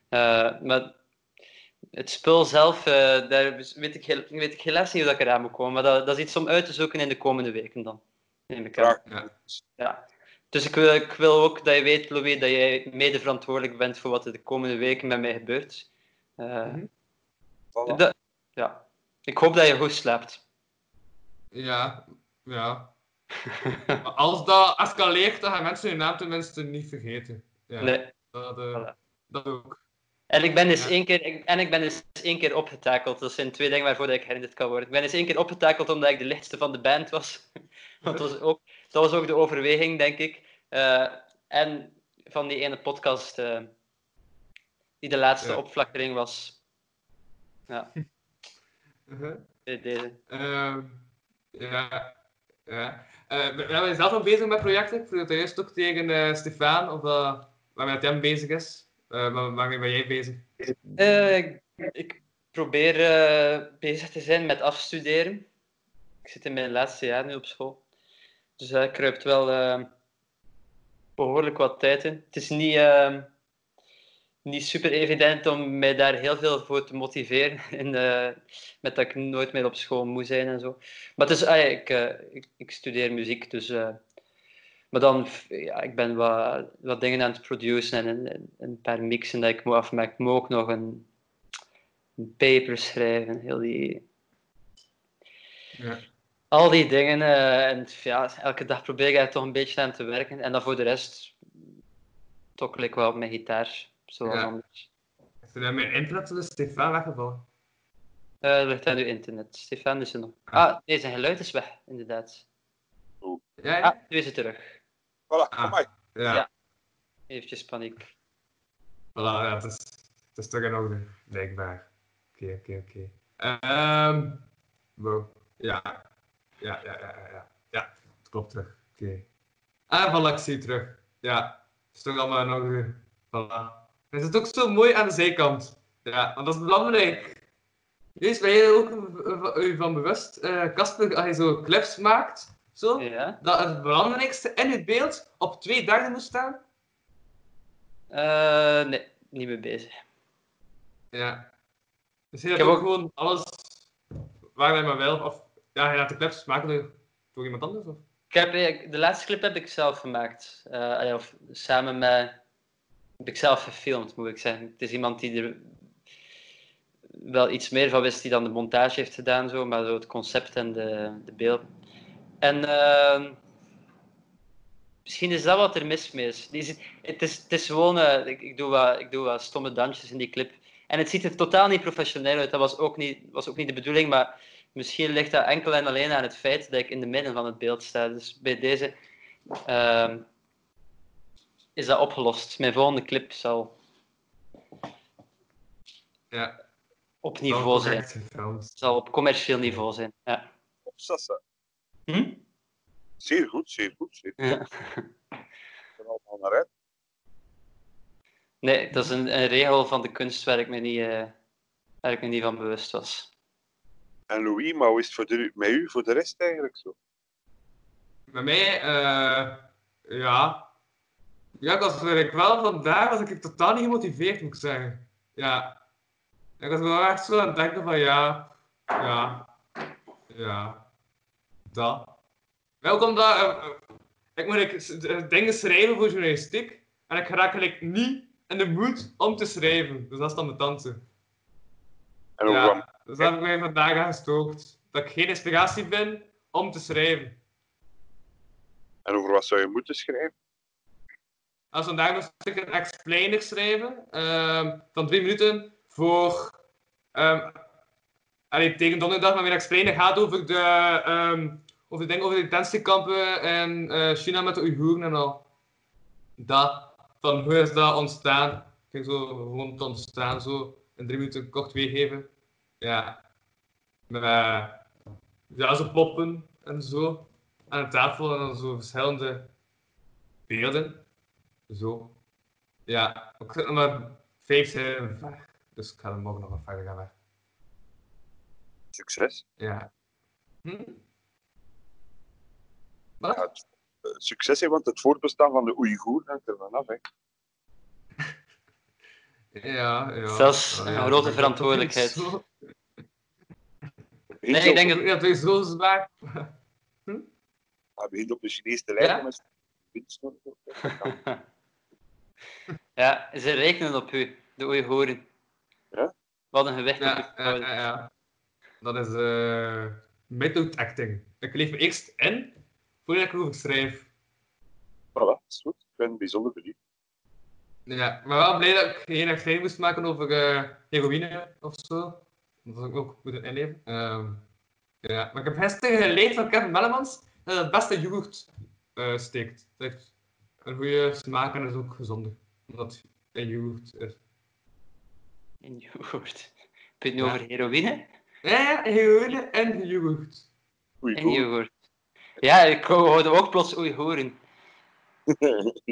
Eh, maar het spul zelf, eh, daar weet ik, heel, weet ik helaas niet hoe dat ik eraan moet komen. Maar dat, dat is iets om uit te zoeken in de komende weken dan. Neem ik aan. Ja. Ja. Dus ik wil, ik wil ook dat je weet, Louis, dat jij mede verantwoordelijk bent voor wat er de komende weken met mij gebeurt. Eh, Mhm. Voilà. dat- ja. Ik hoop dat je goed slaapt. Ja, ja. Maar als dat escaleert, dan gaan mensen hun naam tenminste niet vergeten. Ja, Nee. dat, eh, Voilà. dat ook. En ik ben dus Ja. één keer, ik- en ik ben dus één keer opgetakeld. Dat zijn twee dingen waarvoor dat ik herinnerd kan worden. Ik ben eens één keer opgetakeld omdat ik de lichtste van de band was. Want dat was ook, dat was ook de overweging, denk ik. Eh, en van die ene podcast eh, die de laatste Ja. opflakkering was. Ja, Uh-huh. deze. Ehm, ja. ja. Eh, ben ben je zelf al bezig met projecten? Ik vroeg het juist ook tegen eh Stefan, of waar met hem bezig is. Eh, waar- waarmee ben jij bezig? Eh, ik, probeer eh, bezig te zijn met afstuderen. Ik zit in mijn laatste jaar nu op school. Dus daar kruipt wel eh, behoorlijk wat tijd in. Het is niet, eh, niet super evident om mij daar heel veel voor te motiveren. Eh, met dat ik nooit meer op school moet zijn en zo. Maar het is, ah ik, eh, ik, ik studeer muziek, dus. Maar dan, ja, ik ben wat, wat dingen aan het produceren en een, paar mixen dat ik moet afmaken. Ik moet ook nog een, een paper schrijven, heel die Ja. al die dingen. eh, en ja, elke dag probeer ik daar toch een beetje aan te werken. En dan voor de rest tokkel ik wel op mijn gitaar. Zoals Ja. anders. Is er nou mijn internet dus Stefan weggevallen? Eh dat ligt aan uw internet. Stefan is er nog. Ah, nee, zijn geluid is weg, inderdaad. Ja, ja. Ah, nu is het terug. Voilà, kom Ah. maar. ja. Ja. Eventjes paniek. Voilà, ja, het is, het is toch in orde, blijkbaar. Oké, oké, oké. Ehm, wow. Ja. Ja, ja, ja, ja, ja. Ja, het klopt terug. Oké. Ah, voilà, ik zie terug. Ja, het is toch allemaal in orde. Voilà. Het is ook zo mooi aan de zijkant. Ja, want dat is belangrijk. Wees, ben je ook u van bewust, eh, Casper, als je zo clips maakt, zo, Ja. dat het belangrijkste in het beeld op twee derde moet staan? Eh, nee, niet mee bezig. Ja. Dus je Ik hebt heb ook gewoon alles waar hij maar wil, of ja, je laat de clips maken door, iemand anders? Of? Ik heb, de laatste clip heb ik zelf gemaakt. Allee, of samen met... Heb ik zelf gefilmd, moet ik zeggen. Het is iemand die er wel iets meer van wist, die dan de montage heeft gedaan, zo, maar zo het concept en de, de beeld. En ehm, misschien is dat wat er mis mee is. Die het, is het is gewoon... eh, ik, ik, doe wat, ik doe wat stomme dansjes in die clip. En het ziet er totaal niet professioneel uit. Dat was ook niet, was ook niet de bedoeling, maar misschien ligt dat enkel en alleen aan het feit dat ik in de midden van het beeld sta. Dus bij deze ehm, is dat opgelost. Mijn volgende clip zal Ja. op niveau zijn. zal op commercieel niveau zijn. Ja. Op Sassa. Zeer goed, zeer goed. Zeer goed. Ja. Ik ben allemaal naar uit. Nee, dat is een, een regel van de kunst waar ik me niet, eh, waar ik me niet van bewust was. En Louis, maar hoe is het voor de, met u voor de rest eigenlijk zo? Bij mij, eh ja. Ja, ik was eigenlijk wel vandaag was ik totaal niet gemotiveerd, moet ik zeggen. Ja. Ik was wel echt zo aan het denken van ja, ja, ja, dat. Ook omdat, eh, eh, ik moet like, dingen schrijven voor journalistiek en ik raak like, niet in de mood om te schrijven. Dus dat is dan mijn tante. En wat, Ja, dus daar heb ik mij vandaag aan gestookt. Dat ik geen inspiratie ben om te schrijven. en over wat zou je moeten schrijven? Als vandaag moest ik een explainer schrijven ehm, van drie minuten voor. allee, tegen donderdag, maar mijn explainer gaat over de, ehm over de dingen over de detentiekampen in eh, China met de Oeigoeren en al. Dat, van hoe is dat ontstaan? Ik ging zo gewoon te ontstaan, zo in drie minuten kort weergeven. Ja. Met, ja, zo poppen en zo aan de tafel en dan zo verschillende beelden. Zo. Ja, ik zit nog maar vijf zinnen ver. Dus ik ga er morgen nog wat verder gaan weg. Succes. Ja. Hm? Wat? Ja, het- eh, succes, hè, want het voortbestaan van de Oeigoer hangt er vanaf. Hè. Ja, ja. Dat is een Ja, grote verantwoordelijkheid. Zo, Nee, ik denk dat... ja, het is zo zwaar. Hij begint op de Chinese te lijken Ja? met. Ja, ze rekenen op u, de Oeigoeren. Ja? Wat een gewicht Ja, ja, ja, ja. Dat is eh method acting. Ik leef me eerst in voordat ik erover schrijf. Voilà, is goed. Ik ben bijzonder benieuwd. Ja, maar wel blij dat ik geen explain moest maken over eh heroïne of zo. Dat had ik ook moeten inleven. Ehm, ja, maar ik heb gisteren geleerd van Kevin Mellemans dat het beste yoghurt eh, steekt. Het heeft een goede smaak en is ook gezonder. Omdat het yoghurt is. In yoghurt. Heb je het nu Ja. over heroïne? Ja, ja, heroïne en yoghurt. Oeigoer. yoghurt. Ja, ik hoorde ook plots Oeigoeren.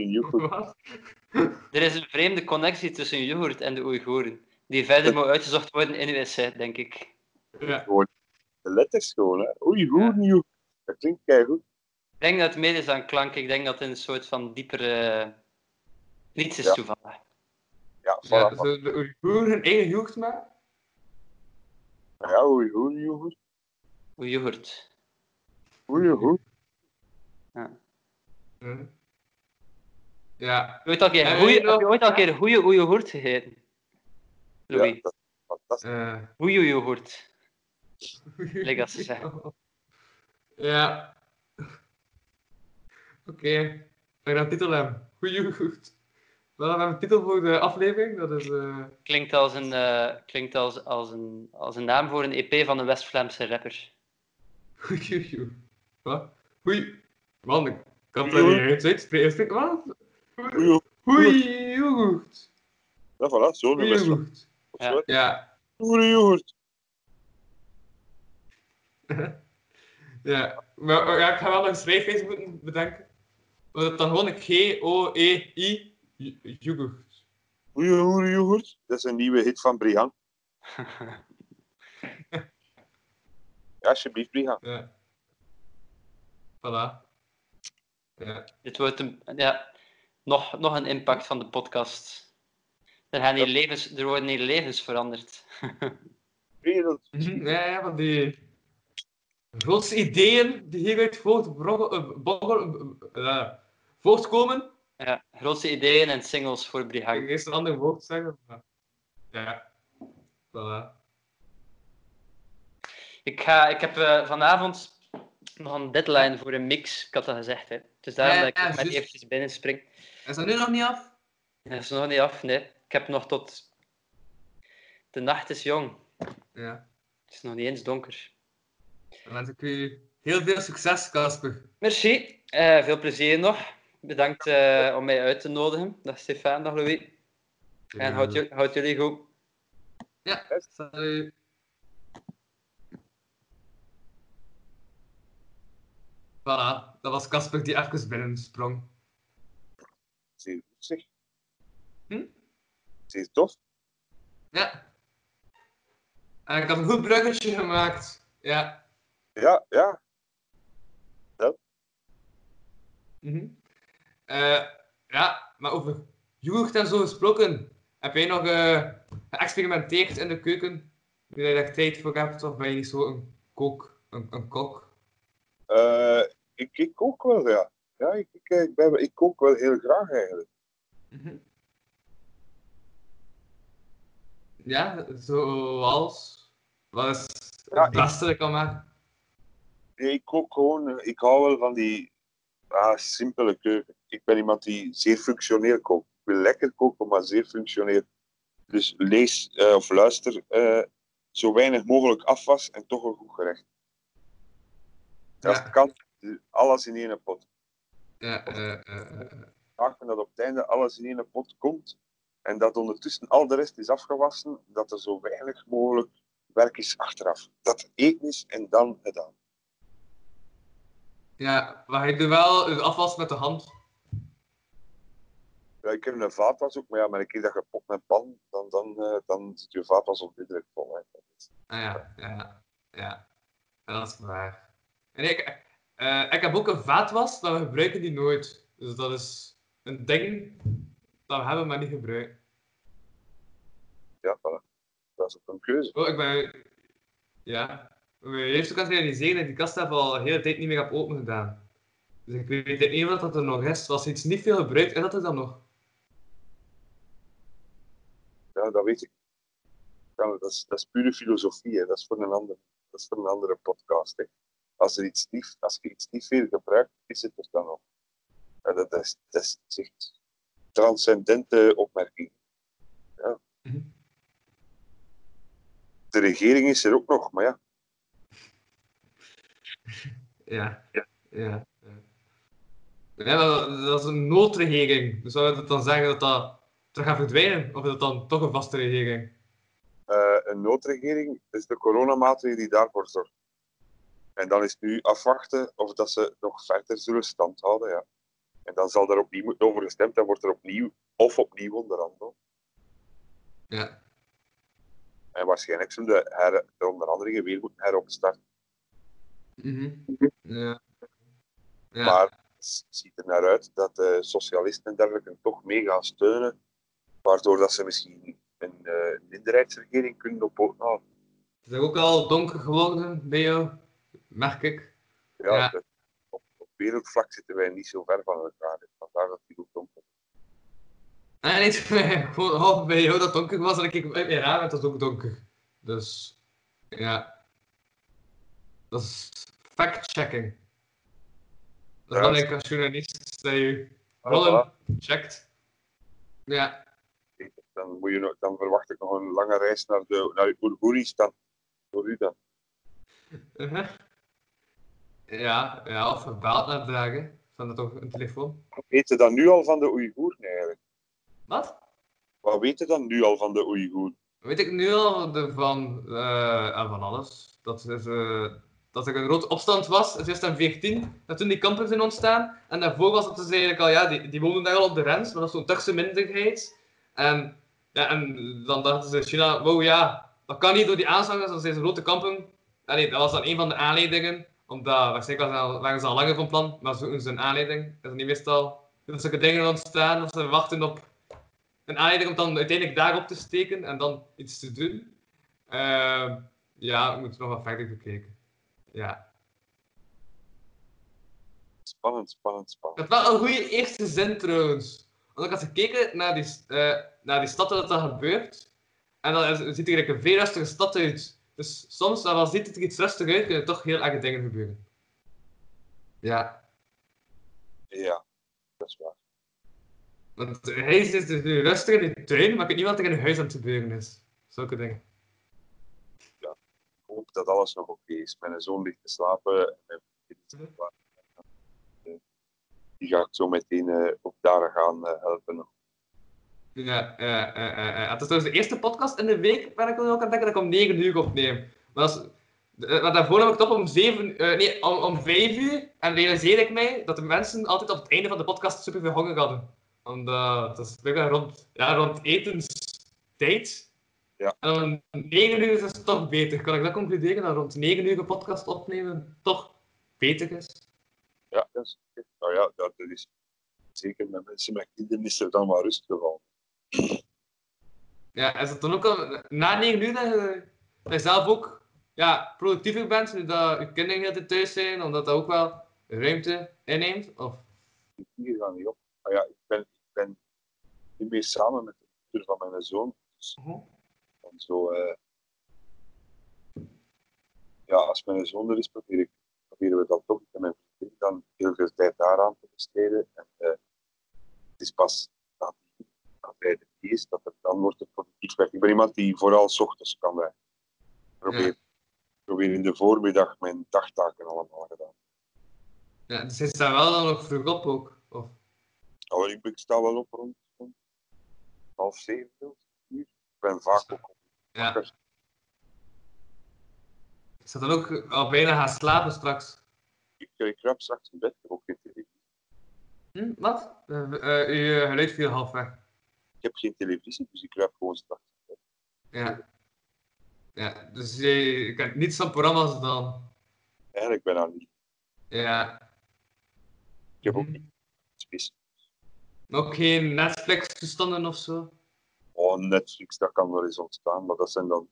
Er is een vreemde connectie tussen yoghurt en de Oeigoeren. Die verder moet uitgezocht worden in uw essay, denk ik. Ja. De letters gewoon, hè. Oeigoer, nieuw. Dat klinkt keigoed. denk dat het meer is dan klank. Ik denk dat het een soort van diepere... Niets is Ja. toevallig. Ja, Ja, voilà. zo de Oeigoeren hun eigen jeugd maken. Ja, hoe hoe hoe Hoe je hoort. hoe hoe Hm. Ja. Ooit al een keer goeie- je heb je nog- ooit al een keer goeie hoe je hoort gegeten? Louis, Ja, dat is fantastisch. hoe je hoort. Lijkt dat ze zeggen. Ja. Oké. We gaan een titel hebben. Goeie goed. We hebben een titel voor de aflevering. Dat is... eh Klinkt als een, eh, klinkt als, als, een, als een naam voor een EP van een West-Vlaamse rapper. Goeie Wat? Goeie... Man, ik kan het niet uitspreken. Wat? Goeie goed. Ja, voilà, zo noemen we goed. Ja. Ja. Goeie yoghurt. Ja. Maar maar ja, ik ga wel nog een schrijfwijze moeten bedenken. Dat dan gewoon G-O-E-I... Yoghurt. Goeie goeie yoghurt. Dat is een nieuwe hit van Brian. Ja, alsjeblieft, Brian. Ja. Voilà. Ja. Dit wordt een, ja, nog, nog een impact van de podcast. Er, gaan hier levens, er worden hier levens veranderd. Wereld. Mhm, Ja, ja, van die grootste ideeën die hieruit eh, eh, eh, voortkomen. Ja, grootste ideeën en singles voor Ik Brihang. ga eerst een ander woord zeggen. Maar... Ja. Voilà. Ik, ga, ik heb eh, vanavond nog een deadline voor een mix, ik had dat gezegd. Hè. Dus daarom Ja, dat ik ja, met eventjes binnen spring. Is dat nu nog niet af? Dat is nog niet af, nee. Ik heb nog tot... De nacht is jong. Ja. Het is nog niet eens donker. Dan wens ik u heel veel succes, Casper. Merci. Eh, veel plezier nog. Bedankt eh, om mij uit te nodigen. Dag Stefan, dag Louis. En houd, jullie- houd jullie goed. Ja, salut. Voilà, dat was Casper die even binnensprong. Zeer goed, zeg. Hm? Zeer tof. Ja. En ik had een goed bruggetje gemaakt. Ja. Ja, ja. Mhm. Eh, ja, maar over jeugd en zo gesproken. Heb jij nog eh, geëxperimenteerd in de keuken? Nu je daar tijd voor hebt, of ben je niet zo een kook, een, een kok? Eh, ik, ik kook wel, ja. Ja, ik, ik, ik, ben, ik kook wel heel graag eigenlijk. Mhm. Ja, zoals. Wat is het Ja, ik- beste ik kan maken? Ik kook gewoon, eh, ik hou wel van die ah, simpele keuken. Ik ben iemand die zeer functioneel kookt. Ik wil lekker koken, maar zeer functioneel. Dus lees eh, of luister eh, zo weinig mogelijk afwas en toch een goed gerecht. Dat Ja. kan, eh, alles in één pot. Ja, eh, eh, eh, Vaak dat op het einde alles in één pot komt en dat ondertussen al de rest is afgewassen, dat er zo weinig mogelijk werk is achteraf. Dat eten is en dan gedaan. ja, maar je doet wel afwas met de hand. Ja, ik heb een vaatwas ook, maar ja, maar een keer dat je pot met pan, dan, dan, eh, dan zit je vaatwas vol. Hè. Dat is- Ah, ja, ja, ja. Ja, Dat is waar. En ik, eh, ik heb ook een vaatwas, maar we gebruiken die nooit. Dus dat is een ding dat we hebben, maar niet gebruiken. Ja, voilà. Dat is ook een keuze. Oh, ik ben... Ja. Mijn eerste kant realiseren dat die kast heb al de hele tijd niet meer heb open gedaan. Dus ik weet niet wat dat er nog is. Als iets niet veel gebruikt, is dat er dan nog? Ja, dat weet ik. Ja, dat, is, dat is pure filosofie, hè. Dat, is voor een andere, dat is voor een andere podcast. Hè. Als, er iets niet, als je iets niet veel gebruikt, is het er dan nog. Ja, dat, is, dat is echt transcendente opmerking. Ja. Mhm. De regering is er ook nog, maar ja. Ja. Ja. ja. Ja, dat, dat is een noodregering. Zou dat dan zeggen dat dat terug gaat verdwijnen? Of is dat dan toch een vaste regering? Eh, een noodregering is de coronamaatregelen die daarvoor zorgt. En dan is het nu afwachten of dat ze nog verder zullen standhouden. Ja. En dan zal er opnieuw over gestemd en wordt er opnieuw of opnieuw onderhandeld. Ja. En waarschijnlijk zullen de, her, de onderhandelingen weer moeten heropstarten. Mhm. Ja. Ja. Maar het ziet er naar uit dat de socialisten en dergelijke toch mee gaan steunen. Waardoor dat ze misschien een eh, minderheidsregering kunnen op houden. Is ook al donker geworden bij jou, merk ik. Ja, op, op wereldvlak zitten wij niet zo ver van elkaar. Dus Vandaar dat die ook donker is. En niet gewoon half bij jou dat donker was en ik keek uit mijn raam en het was ook donker. Dus, ja. Dat is fact-checking. Dat Ja. belangrijk als journalist dat je Ah, rollen checkt. Ja. Dan, moet je, nog- dan verwacht ik nog een lange reis naar, de, naar Oergoeristan. Voor u dan. Uh-huh. Ja, ja, of verbaal naar dragen. Van dat toch een telefoon. Weet je dan nu al van de Oeigoeren eigenlijk? Wat? Wat weet je dan nu al van de Oeigoeren? Weet ik nu al de, van, eh, en van alles. Dat, is, eh, dat er een grote opstand was in 2014, dat toen die kampen zijn ontstaan. En daarvoor was het dus eigenlijk al, ja, die, die woonden daar al op de grens, maar dat is zo'n Turkse minderheid. En, ja, en dan dachten ze in China, wow ja, dat kan niet door die aanslagers, dat zijn grote kampen. Allee, dat was dan een van de aanleidingen, omdat waarschijnlijk al- waren ze al langer van plan, maar zoeken ze een aanleiding. Dat is niet meestal dat zulke dingen ontstaan, dat ze wachten op een aanleiding om dan uiteindelijk daarop te steken en dan iets te doen. Ehm, ja, we moeten nog wat verder bekijken. Ja. Spannend, spannend, spannend. Het was een goede eerste zin trouwens. Want ik had gekeken naar die, eh, naar die stad waar dat, dat gebeurt. En dan ziet er een veel rustige stad uit. Dus soms, als ziet het er iets rustig uit, kunnen er toch heel erge dingen gebeuren. Ja. Ja, dat is waar. Want hij is dus nu rustig in de tuin, maar ik weet niet wat er in het huis aan het gebeuren is. Zulke dingen. Ik hoop dat alles nog oké is. Mijn zoon ligt te slapen. Slapen. Eh, Die ga ik zo meteen eh, ook daar gaan eh, helpen. Ja, eh, eh, eh, eh. het is trouwens de eerste podcast in de week waar ik ook aan denk dat ik om 9 uur opneem. Maar, dat is, eh, maar daarvoor nam ik het op om 7 eh, nee, om, om 5 uur. En realiseerde ik mij dat de mensen altijd op het einde van de podcast super veel honger hadden. Omdat het is blijkbaar rond, ja, rond etenstijd. Ja. En om 9 uur is het toch beter. Kan ik dat concluderen dat rond 9 uur een podcast opnemen toch beter is? Ja, dat is, nou ja, dat, dat is zeker met mensen met kinderen is er dan maar rust gevallen. Ja, is het dan ook al na 9 uur dat je, dat je zelf ook ja, productiever bent, nu dat je kinderen heel tijd thuis zijn, omdat dat ook wel ruimte inneemt? Of, Hier gaan niet op. Maar ja, ik ben, ik ben meer samen met de moeder van mijn zoon. Dus Mhm. dan zo, eh, ja, als mijn zoon er is, probeer ik, proberen we dan toch met mijn vriendin dan heel veel tijd daaraan te besteden. En eh, het is pas niet is, dat het dan wordt het productief werk. Ik ben iemand die vooral 's ochtends kan werken. Ik probeer, Ja. probeer in de voormiddag mijn dagtaken allemaal gedaan. ja, dus hij staat wel dan nog vroeg op ook? Of, Nou, ik, ik sta wel op rond, rond half zeven uur. Ik ben vaak ook ja. wakker. Ik zat dan ook al bijna gaan slapen straks. Ik, ik kruip straks in bed, ik heb ook geen televisie. Hm, wat? Uh, uw geluid viel half weg. Ik heb geen televisie, dus ik kruip gewoon straks. Ja. Ja, dus je, je kent niets van programma's dan. Eigenlijk bijna niet. Ja. Ik heb ook Hm. niet. Ook geen Netflix-toestanden of zo? Oh, Netflix, dat kan wel eens ontstaan, maar dat zijn dan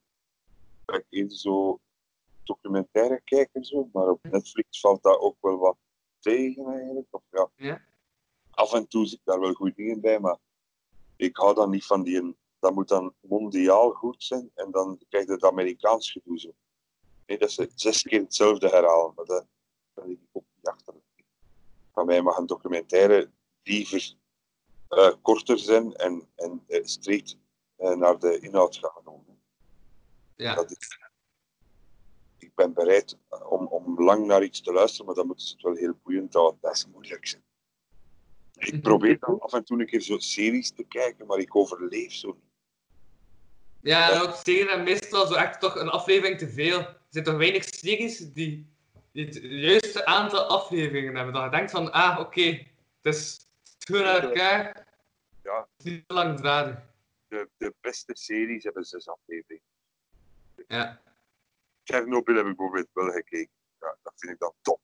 eerder zo documentaire kijken zo, maar op Netflix valt dat ook wel wat tegen eigenlijk. Of, ja. Ja. Af en toe zit daar wel goede dingen bij, maar ik hou dan niet van die. Dat moet dan mondiaal goed zijn en dan krijg je het Amerikaans gedoe zo. Nee, dat ze zes keer hetzelfde herhalen, maar dat, dat lig ik ook niet achter. Van mij mag een documentaire liever eh, korter zijn en, en eh, streed eh, naar de inhoud gaan. Doen. Ja. Dat is, ik ben bereid om, om lang naar iets te luisteren, maar dan moeten ze het wel heel boeiend houden. Dat is moeilijk. Zeg. Ik probeer dan af en toe een keer zo series te kijken, maar ik overleef zo niet. Ja, en ook series en meestal zo echt toch een aflevering te veel. Er zijn toch weinig series die, die het juiste aantal afleveringen hebben. Dat je denkt van, ah, oké, het is goed naar elkaar. Ja. Het is niet te langdradig. De, de beste series hebben zes afleveringen. Ja. Chernobyl heb ik bijvoorbeeld wel gekeken. Ja, dat vind ik dan top.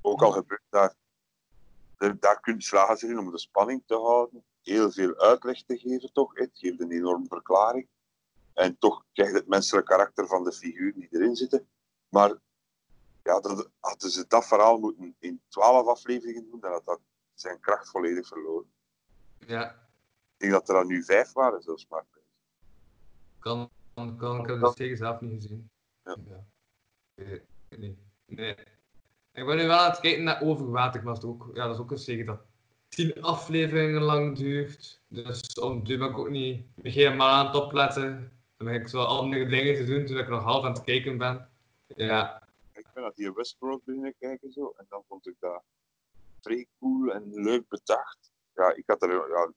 Ook al gebeurt daar, daar, daar kun je slagen in om de spanning te houden, heel veel uitleg te geven toch. Het geeft een enorme verklaring. En toch krijg je het menselijk karakter van de figuur die erin zitten. Maar ja, dat, hadden ze dat verhaal moeten in twaalf afleveringen doen, dan had dat zijn kracht volledig verloren. Ja, Ik denk dat er dan nu vijf waren, zelfs maar. kan, kan, kan ik heb de serie zelf niet gezien. Ja. Ik weet het niet. Nee. Ik ben nu wel aan het kijken naar Overwater, maar dat is ook, ja, dat is ook een serie dat tien afleveringen lang duurt. Dus om die ben ik ook niet helemaal aan het opletten. Dan ben ik zo andere dingen te doen toen ik nog half aan het kijken ben. Ja, Ik ben naar die Westworld beginnen kijken zo, en dan vond ik dat vrij cool en leuk bedacht. Ja, ik had er, ja,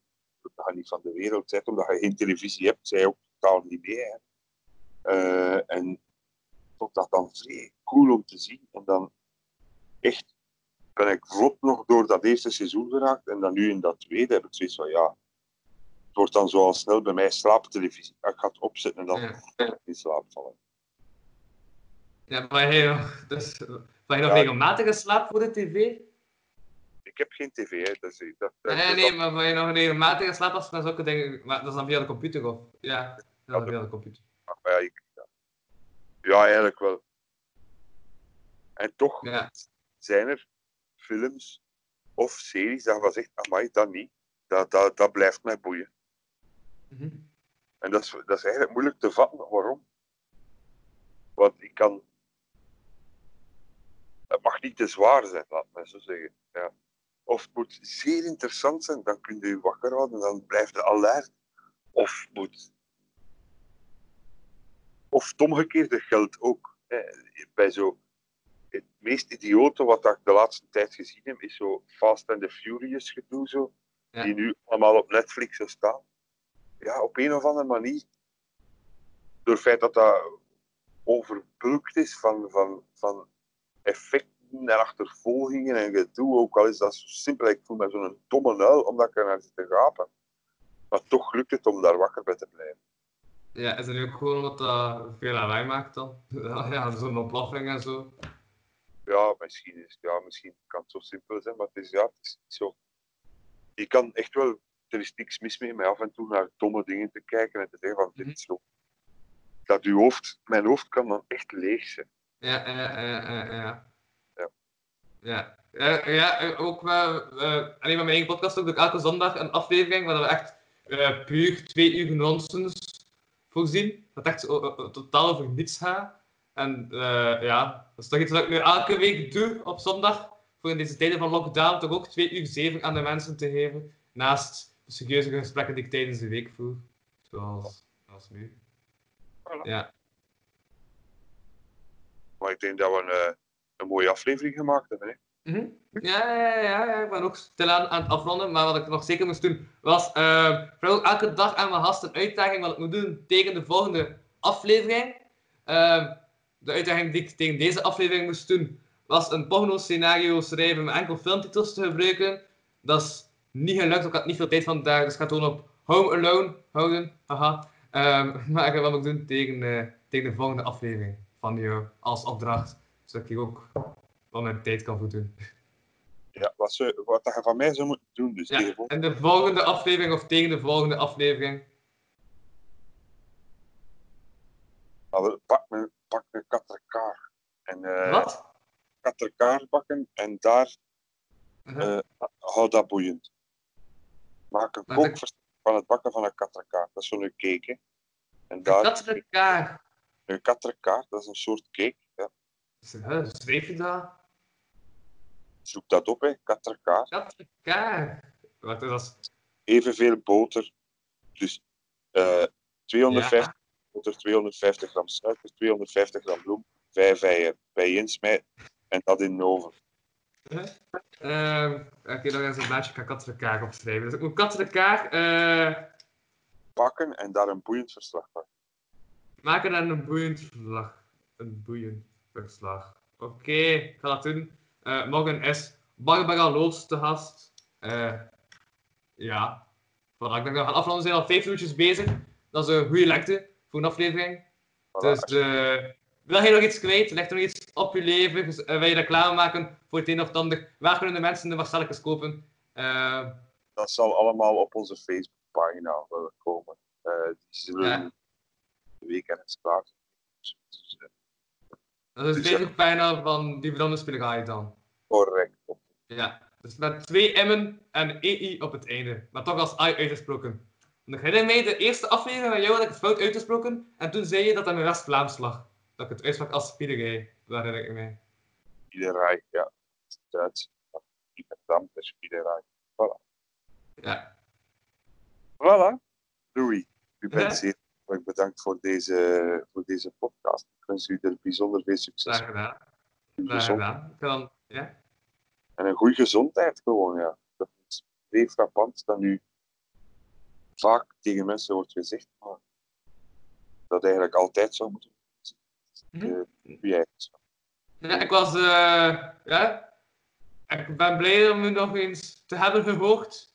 dat niet van de wereld zijn, omdat je geen televisie hebt, zij ook totaal niet mee. Hè. Eh, en vond dat dan vrij cool om te zien. En dan echt ben ik vlot nog door dat eerste seizoen geraakt. En dan nu in dat tweede heb ik zoiets van, ja, het wordt dan zo al snel bij mij slaaptelevisie. Ik ga het opzetten en dan Ja. in slaap vallen. ja maar je nog, dus, je nog Ja. regelmatig slaapt voor de tv? Ik heb geen tv, hè. Dat, is- dat, dat, Nee, nee, maar ben je nog regelmatig slaapt als dan zulke dingen. Maar dat is dan via de computer of? Ja, dat is dan via de computer. Maar ja, ik, ja. ja, eigenlijk wel. En toch Ja. Zijn er films of series dat je zegt, amai, dat niet. Dat, dat, dat blijft mij boeien. Mhm. En dat is, dat is eigenlijk moeilijk te vatten. Waarom? Want ik kan... Het mag niet te zwaar zijn, laat mij zo zeggen. Ja. Of het moet zeer interessant zijn, dan kun je je wakker houden, dan blijft je alert. Of moet... Of het omgekeerde geldt ook. hè. Bij zo... Het meest idiote wat ik de laatste tijd gezien heb, is zo Fast and the Furious gedoe zo. Ja. Die nu allemaal op Netflix zo staan. Ja, op een of andere manier. Door het feit dat dat overbulkt is van, van, van effecten en achtervolgingen en gedoe. Ook al is dat zo simpel. Ik voel me zo'n domme nuil omdat ik er naar zit te gapen. Maar toch lukt het om daar wakker bij te blijven. Ja, is het nu ook gewoon omdat dat veel lawaai maakt dan? Ja, zo'n ontploffing en zo. Ja, misschien, is, ja, misschien kan het zo simpel zijn, maar het is, ja, het is niet zo. Je kan echt wel, er is niks mis mee, maar af en toe naar domme dingen te kijken en te zeggen van, dit Mhm. is zo. Dat uw hoofd, mijn hoofd kan dan echt leeg zijn. Ja, ja, ja, ja, ja. Ja. Ja, ook wel. eh alleen van mijn eigen podcast ook ik elke zondag een aflevering waar we echt eh, puur twee uur nonsens voorzien. Dat echt eh, totaal over niets gaat. En eh, ja, dat is toch iets wat ik nu elke week doe op zondag. Voor in deze tijden van lockdown toch ook twee uur zeven aan de mensen te geven. Naast de serieuze gesprekken die ik tijdens de week voer. Zoals, zoals nu. Voilà. Ja. Maar ik denk dat we een, eh, een mooie aflevering gemaakt hebben. Hè? Mhm. Ja, ja, ja, ja, ik ben ook stilaan aan het afronden, maar wat ik nog zeker moest doen, was eh, vooral elke dag aan mijn gast een uitdaging wat ik moet doen tegen de volgende aflevering. De uitdaging die ik tegen deze aflevering moest doen, was een porno-scenario schrijven met enkel filmtitels te gebruiken. Dat is niet gelukt, ik had niet veel tijd vandaag, dus ik ga het gewoon op Home Alone houden. Haha. Ehm, maar ik ga wat moet doen tegen, eh, tegen de volgende aflevering van jou als opdracht, zodat ik ook van mijn tijd kan voldoen. Ja, wat, ze, wat je van mij zou moeten doen. Dus Ja, tegen en de volgende aflevering of tegen de volgende aflevering. we- pak een, pak een katrekaar. En eh Wat? katrekaar bakken en daar Uh-huh. eh, hou dat boeiend. Maak een kookverslag van het bakken van een katrekaar. Dat is zo'n cake. Hè. En daar, elkaar. een katrekaar, dat is een soort cake. Ja. Schrijf je dat? Zoek dat op, hè. katrekaar. Dat is elkaar. Wat is dat? Evenveel boter. Dus eh 250 Boter, 250 gram suiker, 250 gram bloem, 5 eieren. Bij insmijten en dat in de oven. Ehm Oké, dan eens een blaadje kan opschrijven. Dus ik moet eh Pakken en daar een boeiend verslag van. maken en een boeiend verslag. Een boeiend verslag. Oké, ik ga dat doen. Eh, morgen is Barbara Loods te gast. Eh, ja. Voilà, ik denk dat we gaan afronden. We zijn al vijf minuutjes bezig. Dat is een goede lengte voor een aflevering. Dus eh, wil je nog iets kwijt? Ligt er nog iets op je leven? Dus, wil je reclame maken voor het een of het ander? Waar kunnen de mensen de Marcelletjes kopen? Eh, Dat zal allemaal op onze Facebookpagina wel komen. Die zullen Ja. de weekend klaar. Dus, dat is Dus, Facebookpagina van die veranderde spielerij dan. correct. Ja, dus met twee M'en en één I op het einde. Maar toch als I uitgesproken. Ik herinner mij de eerste aflevering van jou had ik het fout uitgesproken. En toen zei je dat dat in West-Vlaams lag. Dat ik het uitsprak als spielerij. Dat herinner ik mij. Iedereen, ja. Duits. Iedereen, dus iedereen. Ja. Voilà. Louis, u bent Ja. zeer bedankt voor deze, voor deze podcast. Ik wens u er bijzonder veel succes Graag gedaan. mee. Graag gedaan. Kan, ja. En een goede gezondheid gewoon, ja. Dat is vrij frappant dat nu vaak tegen mensen wordt gezegd, maar dat eigenlijk altijd zo moeten Mhm. uh, wie. Ja, ik was, eh, ja, ik ben blij om u nog eens te hebben gehoord.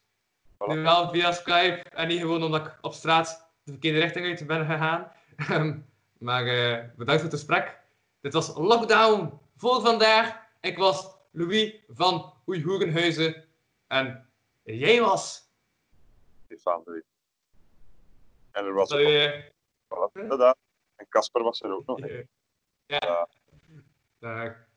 Voilà. Nu wel via Skype en niet gewoon omdat ik op straat de verkeerde richting uit ben gegaan. maar eh, bedankt voor het gesprek. Dit was Lockdown voor vandaag. Ik was Louis van Oeihoegenhuizen. En jij was... De Wit. En er was ook je, voilà. En Casper was er ook nog. ja. Ja. Dag.